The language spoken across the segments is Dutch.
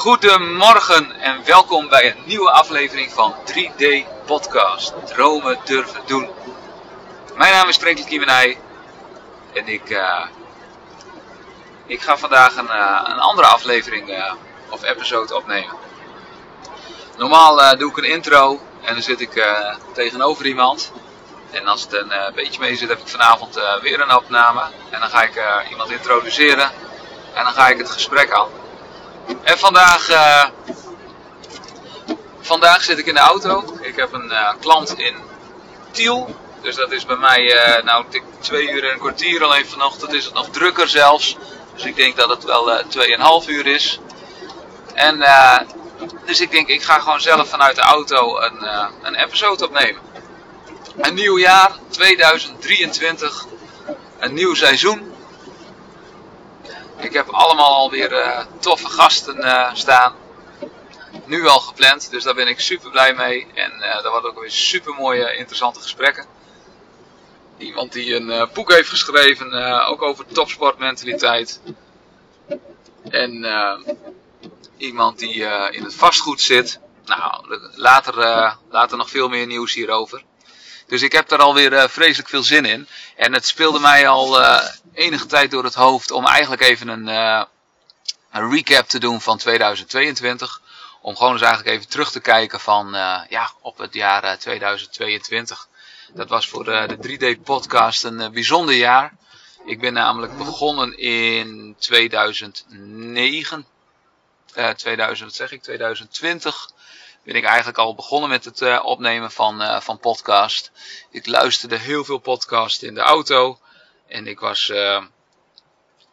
Goedemorgen en welkom bij een nieuwe aflevering van 3D Podcast. Dromen durven doen. Mijn naam is Franklin Kiemenij en ik, uh, ik ga vandaag een, uh, een andere aflevering uh, of episode opnemen. Normaal doe ik een intro en dan zit ik tegenover iemand. En als het een beetje mee zit heb ik vanavond weer een opname. En dan ga ik iemand introduceren en dan ga ik het gesprek aan. En vandaag, uh, vandaag zit ik in de auto. Ik heb een uh, klant in Tiel. Dus dat is bij mij, uh, nou, twee uur en een kwartier. Alleen vanochtend is het nog drukker zelfs. Dus ik denk dat het wel tweeënhalf uur is. En dus ik denk, ik ga gewoon zelf vanuit de auto een, een episode opnemen. Een nieuw jaar, 2023. Een nieuw seizoen. Ik heb allemaal alweer uh, toffe gasten uh, staan. Nu al gepland, dus daar ben ik super blij mee. En uh, daar worden ook weer super mooie, interessante gesprekken. Iemand die een boek heeft geschreven, ook over topsportmentaliteit. En iemand die in het vastgoed zit. Nou, later, later nog veel meer nieuws hierover. Dus ik heb er alweer uh, vreselijk veel zin in. En het speelde mij al uh, enige tijd door het hoofd om eigenlijk even een, uh, een recap te doen van 2022. Om gewoon eens eigenlijk even terug te kijken van ja, op het jaar 2022. Dat was voor de 3D podcast een bijzonder jaar. Ik ben namelijk begonnen in 2009. 2000, wat zeg ik, 2020 ben ik eigenlijk al begonnen met het uh, opnemen van, uh, van podcast. Ik luisterde heel veel podcast in de auto. En ik was, uh,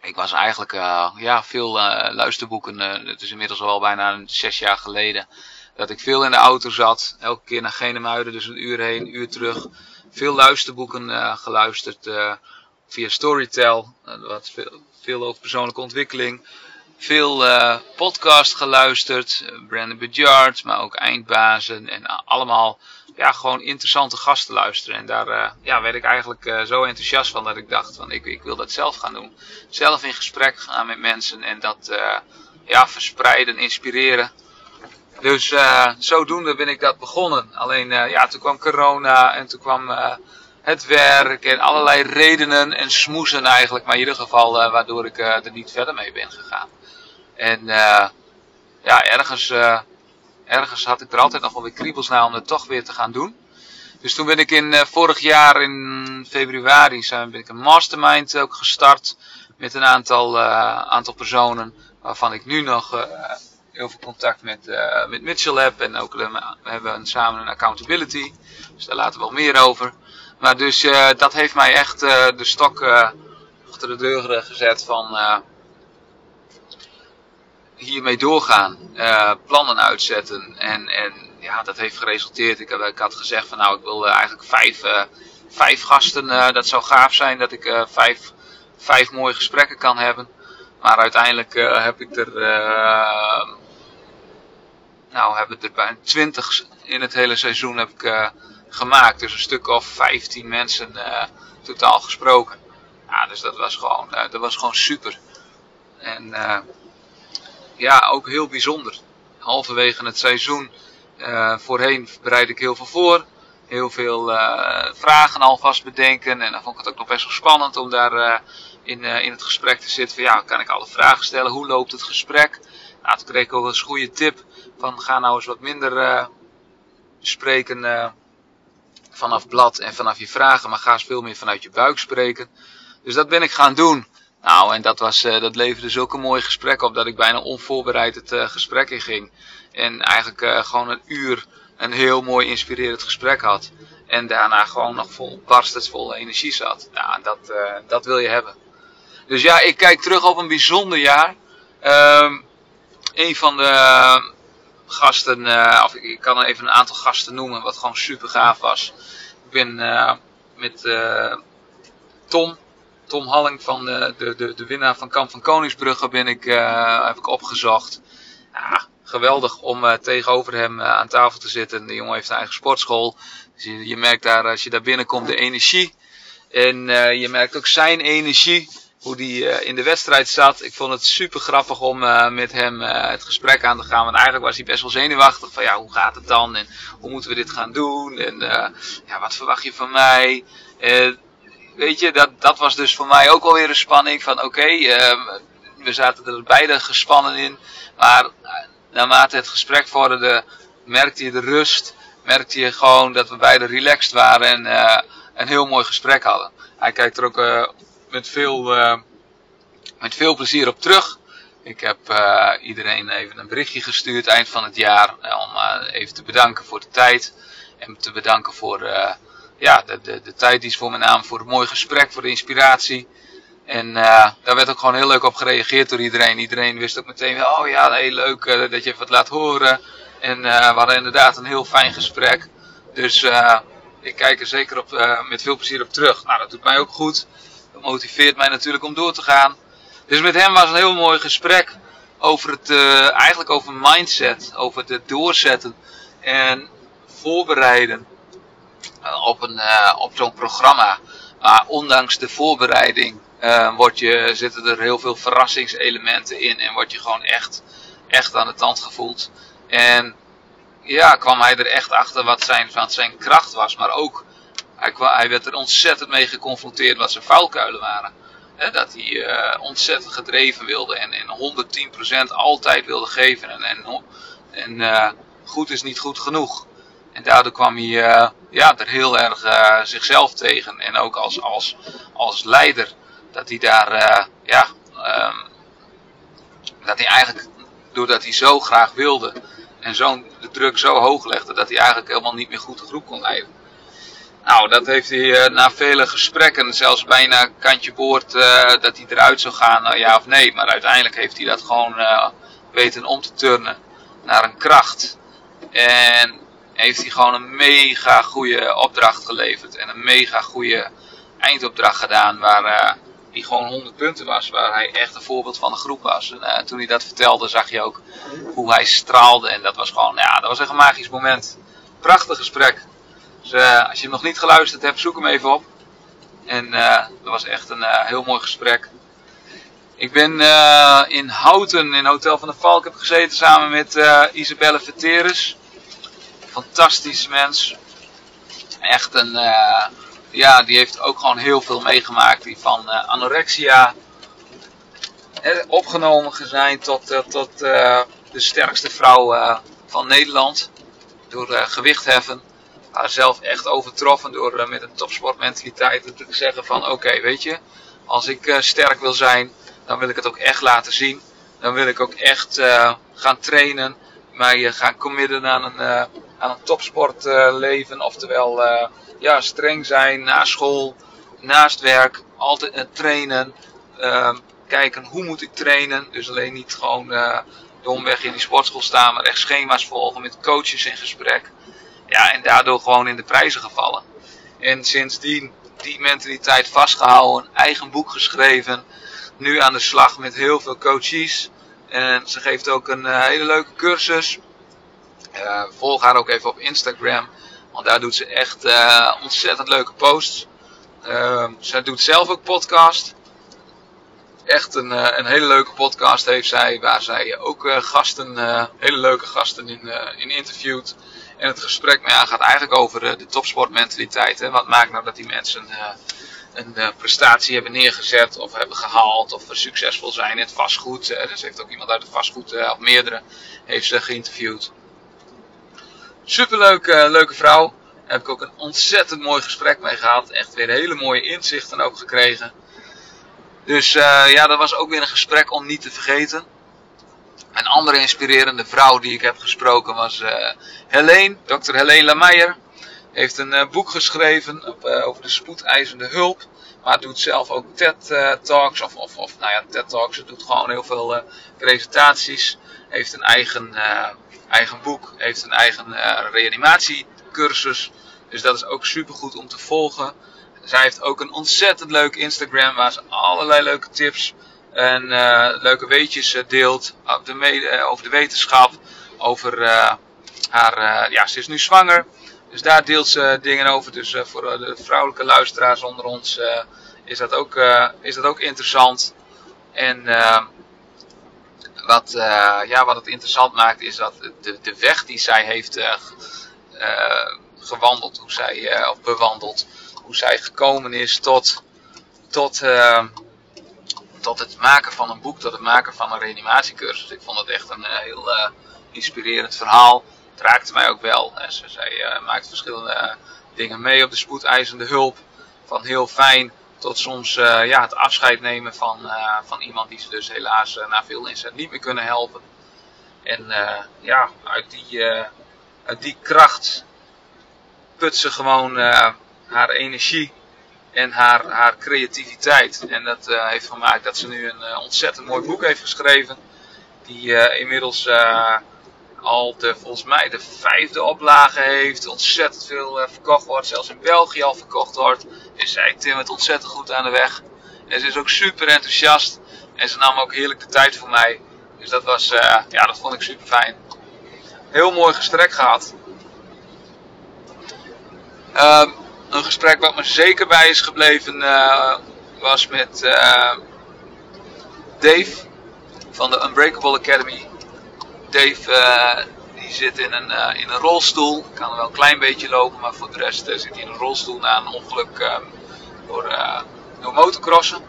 ik was eigenlijk ja, veel luisterboeken. het is inmiddels al bijna zes jaar geleden. Dat ik veel in de auto zat. Elke keer naar Genemuiden, dus een uur heen, een uur terug. Veel luisterboeken geluisterd via Storytel. wat veel, veel over persoonlijke ontwikkeling veel uh, podcast geluisterd. Eh, Brandon Bedjard, maar ook Eindbazen. En allemaal ja, gewoon interessante gasten luisteren. En daar uh, ja, werd ik eigenlijk uh, zo enthousiast van dat ik dacht van ik, ik wil dat zelf gaan doen. Zelf in gesprek gaan met mensen en dat ja, verspreiden, inspireren. Dus zodoende ben ik dat begonnen. Alleen ja, toen kwam corona en toen kwam het werk en allerlei redenen en smoesen eigenlijk. Maar in ieder geval waardoor ik er niet verder mee ben gegaan. En uh, ja, ergens, uh, ergens had ik er altijd nog wel weer kriebels naar om het toch weer te gaan doen. Dus toen ben ik in uh, vorig jaar in februari zijn, ben ik een mastermind ook gestart. Met een aantal, aantal personen waarvan ik nu nog heel veel contact met, met Mitchell heb. En ook we hebben samen een accountability. Dus daar laten we wel meer over. Maar dus dat heeft mij echt de stok achter de deur gezet van hiermee doorgaan, uh, plannen uitzetten. En, en ja, dat heeft geresulteerd. Ik, ik had gezegd van nou, ik wil eigenlijk vijf, uh, vijf gasten. Uh, dat zou gaaf zijn dat ik vijf, vijf mooie gesprekken kan hebben. Maar uiteindelijk heb ik er, nou, heb ik er bijna twintig in het hele seizoen heb ik, gemaakt. Dus een stuk of vijftien mensen totaal gesproken. Ja, dus dat was gewoon, dat was gewoon super. En ja, ook heel bijzonder. Halverwege het seizoen, uh, voorheen bereid ik heel veel voor. Heel veel uh, vragen alvast bedenken. En dan vond ik het ook nog best wel spannend om daar uh, in, in het gesprek te zitten. Van, ja, kan ik alle vragen stellen? Hoe loopt het gesprek? Nou, toen kreeg ik ook een goede tip van ga nou eens wat minder spreken vanaf blad en vanaf je vragen. Maar ga eens veel meer vanuit je buik spreken. Dus dat ben ik gaan doen. Nou, en dat, was, uh, dat leverde zulke mooie gesprekken op dat ik bijna onvoorbereid het uh, gesprek in ging. En eigenlijk uh, gewoon een uur een heel mooi inspirerend gesprek had. En daarna gewoon nog vol barstens vol energie zat. Nou, dat, dat wil je hebben. Dus ja, ik kijk terug op een bijzonder jaar. Um, een van de gasten, of ik, ik, kan even een aantal gasten noemen, wat gewoon super gaaf was. Ik ben met Tom Tom Halling van de, de, de, de winnaar van Kamp van Koningsbrugge ben ik, uh, heb ik opgezocht. Ja, geweldig om uh, tegenover hem aan tafel te zitten. De jongen heeft een eigen sportschool. Dus je, je merkt daar, als je daar binnenkomt, de energie. En je merkt ook zijn energie. hoe die in de wedstrijd zat. Ik vond het super grappig om met hem het gesprek aan te gaan. Want eigenlijk was hij best wel zenuwachtig. Van ja, hoe gaat het dan? En hoe moeten we dit gaan doen? En ja, wat verwacht je van mij? Weet je, dat, dat was dus voor mij ook alweer een spanning. Van oké, ehm, we zaten er beide gespannen in. Maar naarmate het gesprek vorderde, merkte je de rust. Merkte je gewoon dat we beide relaxed waren en uh, een heel mooi gesprek hadden. Hij kijkt er ook uh, met, veel, met veel plezier op terug. Ik heb iedereen even een berichtje gestuurd eind van het jaar om even te bedanken voor de tijd. En te bedanken voor ja, de, de, de tijd is voor mijn naam, voor het mooie gesprek, voor de inspiratie. En uh, daar werd ook gewoon heel leuk op gereageerd door iedereen. Iedereen wist ook meteen, oh ja, heel leuk uh, dat je wat laat horen. En uh, we hadden inderdaad een heel fijn gesprek. Dus ik kijk er zeker op, met veel plezier op terug. Nou, dat doet mij ook goed. Dat motiveert mij natuurlijk om door te gaan. Dus met hem was een heel mooi gesprek over het, eigenlijk over mindset, over het doorzetten en voorbereiden op, een, op zo'n programma. Maar ondanks de voorbereiding uh, word je, zitten er heel veel verrassingselementen in en word je gewoon echt, echt aan de tand gevoeld. En ja, kwam hij er echt achter wat zijn, wat zijn kracht was. Maar ook, hij, kwam, hij werd er ontzettend mee geconfronteerd wat zijn vuilkuilen waren. dat hij ontzettend gedreven wilde en, en 110% altijd wilde geven. En, en, en goed is niet goed genoeg. En daardoor kwam hij uh, ja, er heel erg zichzelf tegen. En ook als, als, als leider dat hij daar, uh, ja, um, dat hij eigenlijk, doordat hij zo graag wilde en zo de druk zo hoog legde, dat hij eigenlijk helemaal niet meer goed de groep kon leiden. Nou, dat heeft hij na vele gesprekken, zelfs bijna kantje boord, dat hij eruit zou gaan, uh, ja of nee. Maar uiteindelijk heeft hij dat gewoon weten om te turnen naar een kracht. En heeft hij gewoon een mega goede opdracht geleverd. En een mega goede eindopdracht gedaan. Waar, die gewoon 100 punten was. Waar hij echt een voorbeeld van de groep was. En uh, toen hij dat vertelde zag je ook hoe hij straalde. En dat was gewoon, ja, dat was echt een magisch moment. Prachtig gesprek. Dus uh, als je hem nog niet geluisterd hebt, zoek hem even op. En uh, dat was echt een heel mooi gesprek. Ik ben in Houten, in Hotel van de Valk, heb gezeten samen met Isabelle Verteres. Fantastisch mens. Echt een ja, die heeft ook gewoon heel veel meegemaakt. Die van uh, anorexia opgenomen zijn tot, tot de sterkste vrouw van Nederland. Door gewicht heffen. Haar zelf echt overtroffen door met een topsportmentaliteit te zeggen van oké, weet je. Als ik sterk wil zijn, dan wil ik het ook echt laten zien. Dan wil ik ook echt gaan trainen. Mij gaan committen aan een, aan een topsportleven. oftewel ja, streng zijn na school, naast werk, altijd uh, trainen. Uh, kijken hoe moet ik trainen. Dus alleen niet gewoon domweg in die sportschool staan, maar echt schema's volgen met coaches in gesprek. Ja, en daardoor gewoon in de prijzen gevallen. En sindsdien die mentaliteit vastgehouden, eigen boek geschreven. Nu aan de slag met heel veel coaches. En ze geeft ook een hele leuke cursus. Uh, volg haar ook even op Instagram. Want daar doet ze echt uh, ontzettend leuke posts. Uh, zij doet zelf ook podcast. Echt een, uh, een hele leuke podcast heeft zij. Waar zij ook gasten, hele leuke gasten in, in interviewt. En het gesprek mee aangaat eigenlijk over de topsportmentaliteit. Hè. Wat maakt nou dat die mensen een prestatie hebben neergezet of hebben gehaald of succesvol zijn in het vastgoed. Dus heeft ook iemand uit het vastgoed, of meerdere, heeft ze geïnterviewd. Superleuke uh, leuke vrouw. Daar heb ik ook een ontzettend mooi gesprek mee gehad. Echt weer hele mooie inzichten ook gekregen. Dus uh, ja, dat was ook weer een gesprek om niet te vergeten. Een andere inspirerende vrouw die ik heb gesproken was uh, Helene, Dr. Helene Lameijer. Heeft een boek geschreven over de spoedeisende hulp. Maar doet zelf ook TED-talks. Of, of, of, nou ja, TED-talks. Ze doet gewoon heel veel presentaties. Heeft een eigen eigen boek, heeft een eigen uh, reanimatiecursus. Dus dat is ook super goed om te volgen. Zij heeft ook een ontzettend leuk Instagram waar ze allerlei leuke tips en uh, leuke weetjes uh, deelt over de, over de, wetenschap. Over haar, ja, ze is nu zwanger. Dus daar deelt ze dingen over. Dus voor de vrouwelijke luisteraars onder ons, is dat ook, is dat ook interessant. En wat, ja, wat het interessant maakt is dat de, de weg die zij heeft gewandeld, hoe zij, of bewandeld, hoe zij gekomen is tot, tot, tot het maken van een boek, tot het maken van een reanimatiecursus. Ik vond het echt een heel inspirerend verhaal. Het raakte mij ook wel. Ze, zij maakt verschillende dingen mee op de spoedeisende hulp. Van heel fijn tot soms uh, ja, het afscheid nemen van, uh, van iemand die ze dus helaas uh, na veel inzet niet meer kunnen helpen. En ja, uit die, uit die kracht put ze gewoon haar energie en haar, haar creativiteit. En dat heeft gemaakt dat ze nu een ontzettend mooi boek heeft geschreven. Die inmiddels al volgens mij de vijfde oplage heeft. Ontzettend veel uh, verkocht wordt. Zelfs in België al verkocht wordt. En zij timmert ontzettend goed aan de weg. En ze is ook super enthousiast. En ze nam ook heerlijk de tijd voor mij. Dus dat was, uh, ja, dat vond ik super fijn. Heel mooi gesprek gehad. Uh, een gesprek wat me zeker bij is gebleven uh, was met Dave van de Unbreakable Academy. Dave uh, die zit in een, uh, in een rolstoel. Kan wel een klein beetje lopen, maar voor de rest uh, zit hij in een rolstoel na een ongeluk ehm, door, door motocrossen.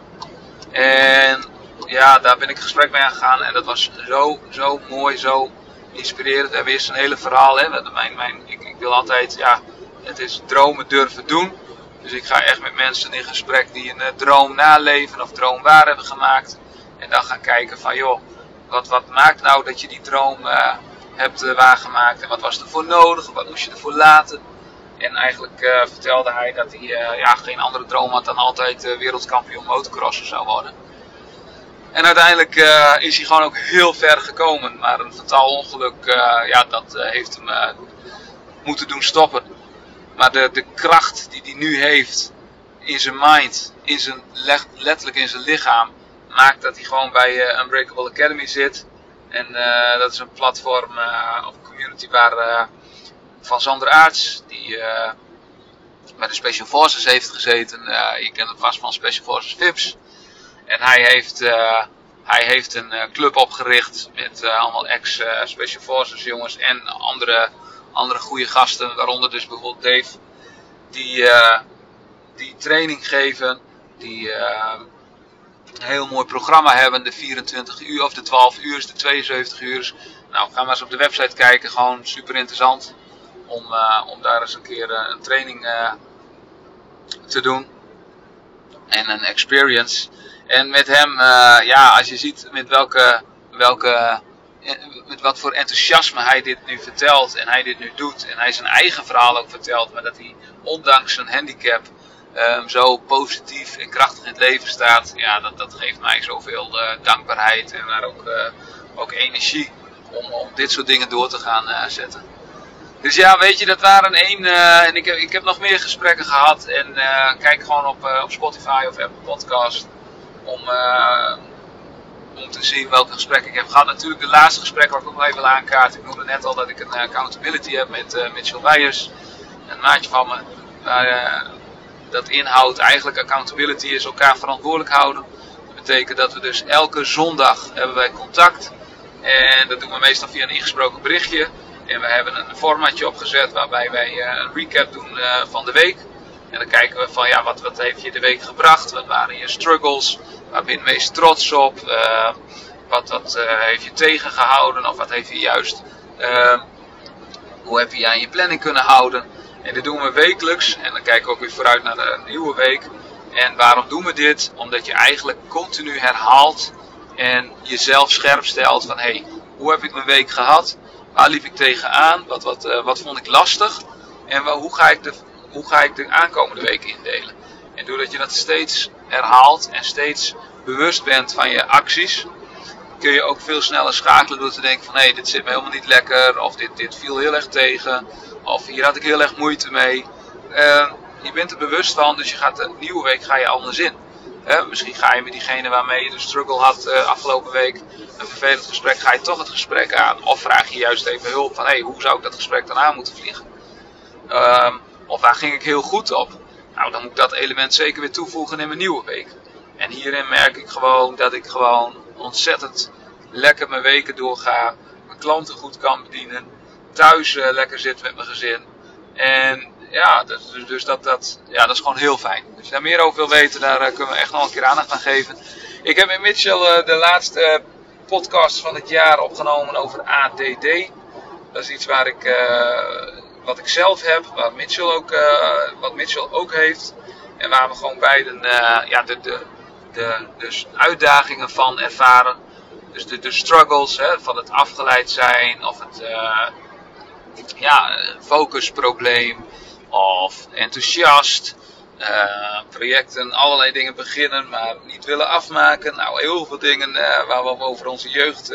En ja, daar ben ik gesprek mee aangegaan en dat was zo, zo mooi, zo inspirerend. We hebben eerst een hele verhaal. Hè. Mijn, mijn, ik, ik wil altijd, ja, het is dromen durven doen. Dus ik ga echt met mensen in gesprek die een droom naleven of droom waar hebben gemaakt. En dan gaan kijken van joh, wat, wat maakt nou dat je die droom uh, hebt uh, waargemaakt en wat was er voor nodig, wat moest je ervoor laten. En eigenlijk uh, vertelde hij dat hij ja, geen andere droom had dan altijd wereldkampioen motocrosser zou worden. En uiteindelijk is hij gewoon ook heel ver gekomen. Maar een fataal ongeluk, ja, dat heeft hem moeten doen stoppen. Maar de, de kracht die hij nu heeft in zijn mind, in zijn, letterlijk in zijn lichaam, maakt dat hij gewoon bij uh, Unbreakable Academy zit. En uh, dat is een platform uh, of community waar van Sander Aarts, die bij de Special Forces heeft gezeten. je kent hem vast van Special Forces VIPS. En hij heeft, hij heeft een club opgericht met allemaal ex-Special Forces jongens en andere, andere goede gasten. Waaronder dus bijvoorbeeld Dave. Die, die training geven. Die heel mooi programma hebben. De 24 uur of de 12 uur, de 72 uur. Nou, ga maar eens op de website kijken. Gewoon super interessant om, uh, om daar eens een keer uh, een training uh, te doen. En een experience. En met hem, ja, als je ziet met welke, welke, met wat voor enthousiasme hij dit nu vertelt en hij dit nu doet. En hij zijn eigen verhaal ook vertelt, maar dat hij ondanks zijn handicap um, zo positief en krachtig in het leven staat, ja, dat, dat geeft mij zoveel uh, dankbaarheid en maar ook, uh, ook energie om, om dit soort dingen door te gaan uh, zetten. Dus ja, weet je, dat waren één. en ik heb, ik heb nog meer gesprekken gehad. En kijk gewoon op, op Spotify of Apple Podcast. Om, om te zien welke gesprekken ik heb gehad. Natuurlijk de laatste gesprek waar ik ook nog even wil aankaarten. Ik noemde net al dat ik een accountability heb met Mitchell Weijers. Een maatje van me. Waar, dat inhoudt eigenlijk accountability is elkaar verantwoordelijk houden. Dat betekent dat we dus elke zondag hebben wij contact. En dat doen we meestal via een ingesproken berichtje. En we hebben een formatje opgezet waarbij wij eh, een recap doen eh, van de week. En dan kijken we van ja, wat, wat heeft je de week gebracht? Wat waren je struggles? Waar ben je meest trots op? Uh, wat wat heeft je tegengehouden? Of wat heeft je juist... hoe heb je aan je planning kunnen houden? En dit doen we wekelijks. En dan kijken we ook weer vooruit naar de nieuwe week. En waarom doen we dit? Omdat je eigenlijk continu herhaalt en jezelf scherp stelt van hé, hey, hoe heb ik mijn week gehad? Waar liep ik tegenaan? Wat, wat, uh, wat vond ik lastig? En hoe, ga ik de, hoe ga ik de aankomende weken indelen? En doordat je dat steeds herhaalt en steeds bewust bent van je acties, kun je ook veel sneller schakelen door te denken van hé, dit zit me helemaal niet lekker of dit, dit viel heel erg tegen. Of hier had ik heel erg moeite mee. Uh, je bent er bewust van, dus je gaat de nieuwe week ga je anders in. Uh, misschien ga je met diegene waarmee je de struggle had uh, afgelopen week, een vervelend gesprek, ga je toch het gesprek aan. Of vraag je juist even hulp van, hé, hey, hoe zou ik dat gesprek dan aan moeten vliegen? Ehm, of waar ging ik heel goed op? Nou, dan moet ik dat element zeker weer toevoegen in mijn nieuwe week. En hierin merk ik gewoon dat ik gewoon ontzettend lekker mijn weken doorga. Mijn klanten goed kan bedienen. Thuis uh, lekker zit met mijn gezin. En ja, dus, dus dat, dat, ja, dat is gewoon heel fijn. Als je daar meer over wil weten, daar uh, kunnen we echt nog een keer aandacht aan geven. Ik heb met Mitchell uh, de laatste podcast van het jaar opgenomen over ADD. Dat is iets waar ik, wat ik zelf heb, wat Mitchell ook, wat Mitchell ook heeft. En waar we gewoon beiden ja, de, de, de, dus uitdagingen van ervaren. Dus de, de struggles hè, van het afgeleid zijn of het uh, ja, focusprobleem of enthousiast. Uh, projecten, allerlei dingen beginnen, maar niet willen afmaken. Nou, heel veel dingen uh, waar we over onze jeugd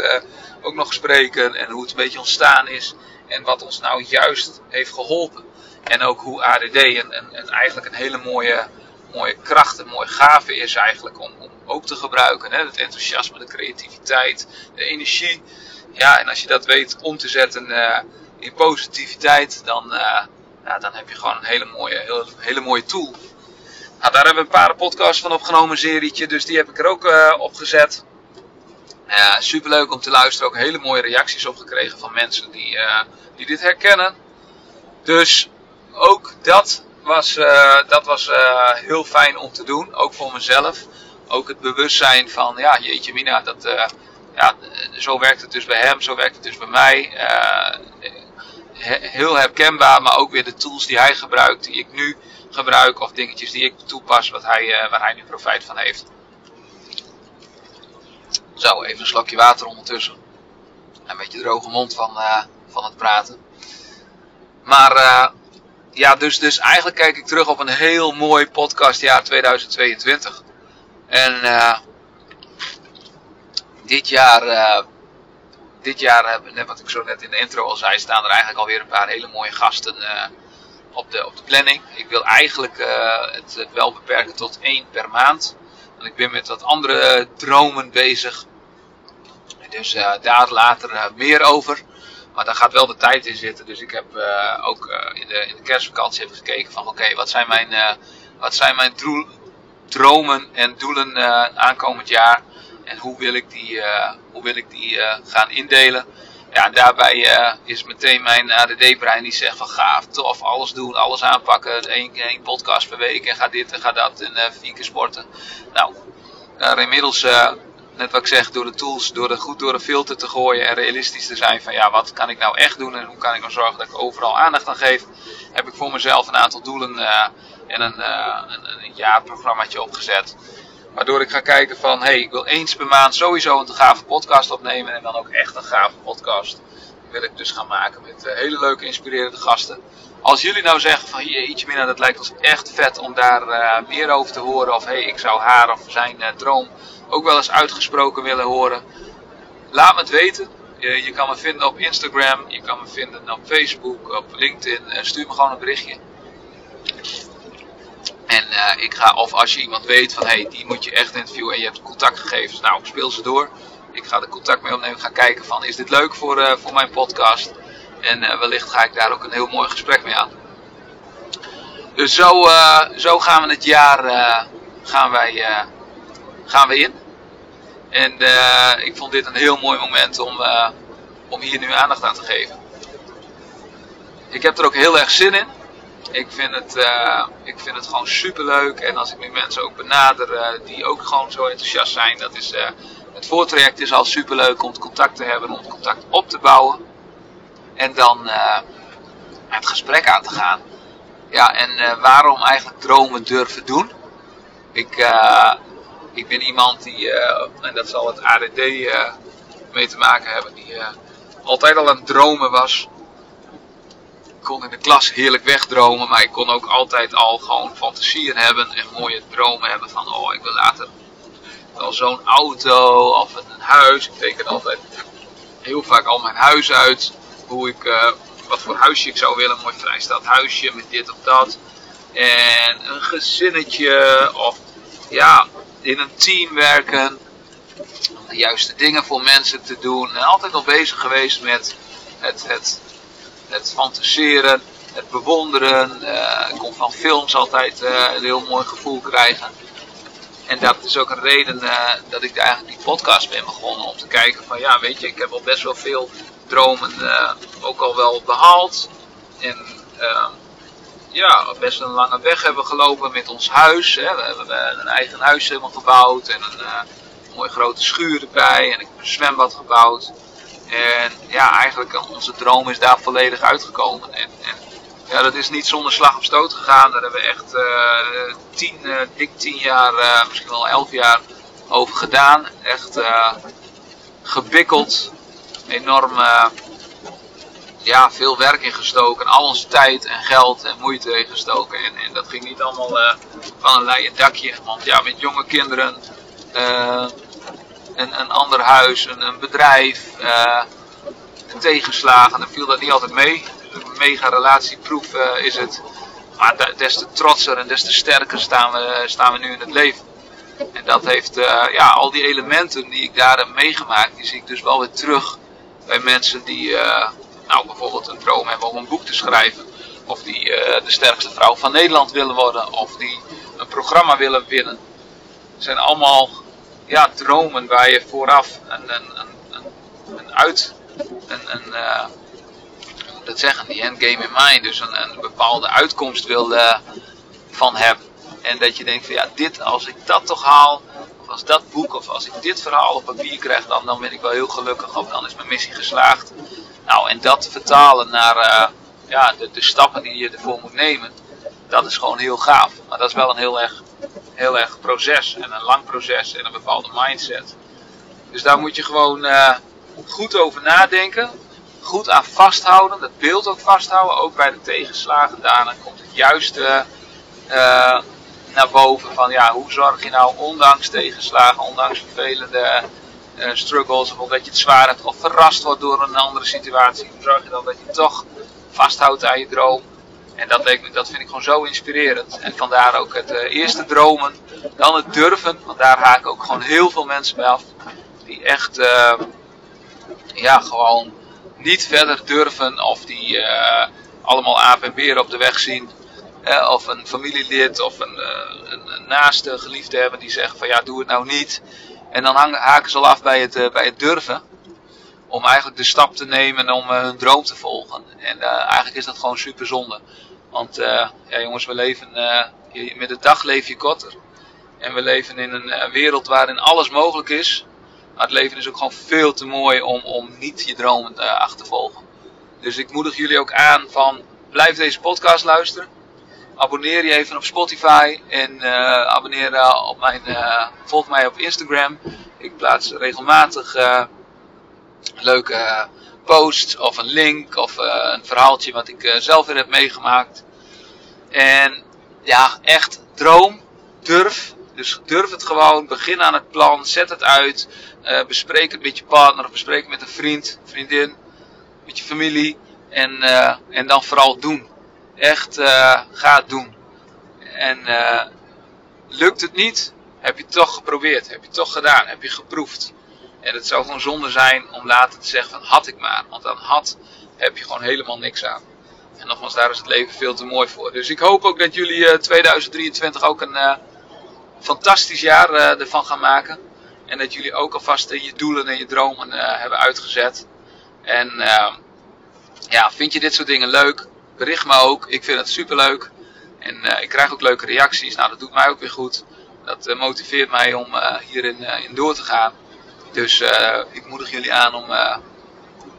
ook nog spreken en hoe het een beetje ontstaan is en wat ons nou juist heeft geholpen. En ook hoe ADD een eigenlijk een hele mooie mooie kracht, een mooie gave is eigenlijk om, om ook te gebruiken. Hè? Het enthousiasme, de creativiteit, de energie. Ja, en als je dat weet om te zetten uh, in positiviteit, dan, ja, dan heb je gewoon een hele mooie, hele, hele mooie tool. Nou, daar hebben we een paar podcasts van opgenomen, een serietje, dus die heb ik er ook uh, op gezet. Super leuk om te luisteren, ook hele mooie reacties op gekregen van mensen die, die dit herkennen. Dus ook dat was, uh, dat was uh, heel fijn om te doen, ook voor mezelf. Ook het bewustzijn van, ja, jeetje mina, dat, uh, ja, zo werkt het dus bij hem, zo werkt het dus bij mij. heel herkenbaar, maar ook weer de tools die hij gebruikt, die ik nu gebruik, of dingetjes die ik toepas, wat hij, waar hij nu profijt van heeft. Zo, even een slokje water ondertussen. Een beetje droge mond van, van het praten. Maar ja, dus, dus eigenlijk kijk ik terug op een heel mooi podcastjaar 2022. En uh, dit jaar, uh, dit jaar, net wat ik zo net in de intro al zei, staan er eigenlijk alweer een paar hele mooie gasten op, de, op de planning. Ik wil eigenlijk het, wel beperken tot één per maand. Want ik ben met wat andere dromen bezig. Dus daar later meer over. Maar daar gaat wel de tijd in zitten. Dus ik heb uh, ook uh, in, de, kerstvakantie even gekeken van oké, wat zijn mijn, uh, wat zijn mijn dromen en doelen aankomend jaar. En hoe wil ik die, hoe wil ik die gaan indelen. Ja, en daarbij is meteen mijn ADD-brein die zegt van gaaf, tof, alles doen, alles aanpakken. Eén, één podcast per week en ga dit en ga dat en vier keer sporten. Nou, daar inmiddels net wat ik zeg, door de tools, door het goed door een filter te gooien en realistisch te zijn van ja, wat kan ik nou echt doen en hoe kan ik nou zorgen dat ik overal aandacht aan geef, heb ik voor mezelf een aantal doelen uh, en een, uh, een jaarprogrammaatje opgezet. Waardoor ik ga kijken van, hé, hey, ik wil eens per maand sowieso een gave podcast opnemen en dan ook echt een gave podcast. Wil ik dus gaan maken met uh, hele leuke, inspirerende gasten. Als jullie nou zeggen van, jeetje mina, dat lijkt ons echt vet om daar meer over te horen. Of hey, ik zou haar of zijn droom ook wel eens uitgesproken willen horen, laat me het weten. Je, kan me vinden op Instagram, je kan me vinden op Facebook, op LinkedIn. En stuur me gewoon een berichtje. En uh, ik ga, of als je iemand weet van hey, die moet je echt interviewen en je hebt contactgegevens, nou speel ze door. Ik ga er contact mee opnemen, ga kijken van is dit leuk voor, uh, voor mijn podcast. En uh, wellicht ga ik daar ook een heel mooi gesprek mee aan. Dus zo, zo gaan we het jaar gaan wij, gaan we in. En uh, ik vond dit een heel mooi moment om, uh, om hier nu aandacht aan te geven. Ik heb er ook heel erg zin in. Ik vind het, uh, ik vind het gewoon super leuk. En als ik nu mensen ook benader die ook gewoon zo enthousiast zijn. Dat is, het voortraject is al super leuk om contact te hebben, om contact op te bouwen. En dan het gesprek aan te gaan. Ja, en waarom eigenlijk dromen durven doen? Ik, ik ben iemand die, en dat zal het ADD eh, mee te maken hebben, die altijd al aan het dromen was. Ik kon in de klas heerlijk wegdromen, maar ik kon ook altijd al gewoon fantasieën hebben en mooie dromen hebben van, oh, ik wil later wel zo'n auto of een huis. Ik teken altijd heel vaak al mijn huis uit, hoe ik, wat voor huisje ik zou willen, een mooi vrijstaand huisje met dit of dat. En een gezinnetje of ja, in een team werken. Om de juiste dingen voor mensen te doen. En altijd al bezig geweest met het, het, het fantaseren het bewonderen. ik kon van films altijd een heel mooi gevoel krijgen. En dat is ook een reden dat ik eigenlijk die podcast ben begonnen. Om te kijken van ja, weet je, ik heb al best wel veel dromen ook al wel behaald. En ja, best een lange weg hebben gelopen met ons huis. Hè. We hebben een eigen huis helemaal gebouwd en een uh, mooie grote schuur erbij. En ik heb een zwembad gebouwd. En ja, eigenlijk onze droom is daar volledig uitgekomen. En, en ja, dat is niet zonder slag of stoot gegaan. Daar hebben we echt uh, tien, uh, dik tien jaar, misschien wel elf jaar over gedaan. Echt gebikkeld. Enorm ja, veel werk in gestoken. Al onze tijd en geld en moeite in gestoken. En, en dat ging niet allemaal van een leien dakje. Want ja, met jonge kinderen, een, een ander huis, een, een bedrijf, tegenslagen, dan viel dat niet altijd mee. Mega relatieproef is het. Maar des te trotser en des te sterker staan we, staan we nu in het leven. En dat heeft, ja, al die elementen die ik daar heb meegemaakt, die zie ik dus wel weer terug bij mensen die, nou bijvoorbeeld een droom hebben om een boek te schrijven. Of die uh, de sterkste vrouw van Nederland willen worden. Of die een programma willen winnen. Het zijn allemaal ja, dromen waar je vooraf een, een, een, een uit... Een, een, uh, dat zeggen, die endgame in mind. Dus een, een bepaalde uitkomst wil uh, van hebben. En dat je denkt van ja, dit, als ik dat toch haal, of als dat boek, of als ik dit verhaal op papier krijg, dan, dan ben ik wel heel gelukkig. Of dan is mijn missie geslaagd. Nou, en dat vertalen naar uh, ja, de, stappen die je ervoor moet nemen, dat is gewoon heel gaaf. Maar dat is wel een heel erg, heel erg proces en een lang proces en een bepaalde mindset. Dus daar moet je gewoon uh, goed over nadenken, goed aan vasthouden, dat beeld ook vasthouden, ook bij de tegenslagen. Daarna komt het juiste uh, naar boven van ja, hoe zorg je nou ondanks tegenslagen, ondanks vervelende uh, struggles of omdat je het zwaar hebt of verrast wordt door een andere situatie. Hoe zorg je dan dat je toch vasthoudt aan je droom? En dat, leek me, dat vind ik gewoon zo inspirerend. En vandaar ook het eerste dromen, dan het durven, want daar haken ook gewoon heel veel mensen bij af. Die echt, ja, gewoon niet verder durven of die allemaal aap en beren op de weg zien. of een familielid of een, een, een naaste geliefde hebben die zeggen van ja, doe het nou niet. En dan haken ze al af bij het, uh, bij het durven. Om eigenlijk de stap te nemen om uh, hun droom te volgen. En uh, eigenlijk is dat gewoon super zonde. Want ja, jongens, we leven, met de dag leef je korter. En we leven in een wereld waarin alles mogelijk is. Maar het leven is ook gewoon veel te mooi om, om niet je dromen te achtervolgen. Dus ik moedig jullie ook aan van blijf deze podcast luisteren. Abonneer je even op Spotify en uh, abonneer uh, op mijn, volg mij op Instagram. Ik plaats regelmatig leuke posts of een link of een verhaaltje wat ik zelf weer heb meegemaakt. En ja, echt droom, durf. Dus durf het gewoon, begin aan het plan, zet het uit. bespreek het met je partner bespreek het met een vriend, vriendin, met je familie. En, en dan vooral doen echt uh, gaat doen. En lukt het niet, heb je het toch geprobeerd, heb je het toch gedaan, heb je geproefd. En het zou gewoon zonde zijn om later te zeggen van had ik maar. Want dan had heb je gewoon helemaal niks aan. En nogmaals, daar is het leven veel te mooi voor. Dus ik hoop ook dat jullie uh, 2023 ook een fantastisch jaar uh, ervan gaan maken. En dat jullie ook alvast je doelen en je dromen hebben uitgezet. En ja, vind je dit soort dingen leuk? bericht me ook. Ik vind het super leuk. En ik krijg ook leuke reacties. Nou, dat doet mij ook weer goed. Dat motiveert mij om hierin in door te gaan. Dus ik moedig jullie aan om,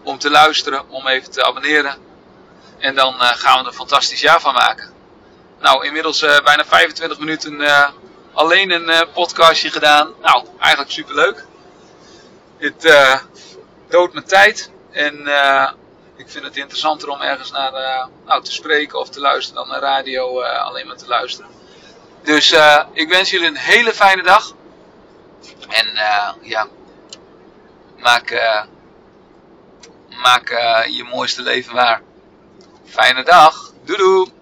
om te luisteren, om even te abonneren. En dan gaan we er een fantastisch jaar van maken. Nou, inmiddels bijna 25 minuten alleen een podcastje gedaan. Nou, eigenlijk super leuk. Dit doodt mijn tijd. En ik vind het interessanter om ergens naar uh, nou, te spreken of te luisteren dan naar radio uh, alleen maar te luisteren. Dus uh, ik wens jullie een hele fijne dag. En ja, maak, maak je mooiste leven waar. Fijne dag. Doei doei.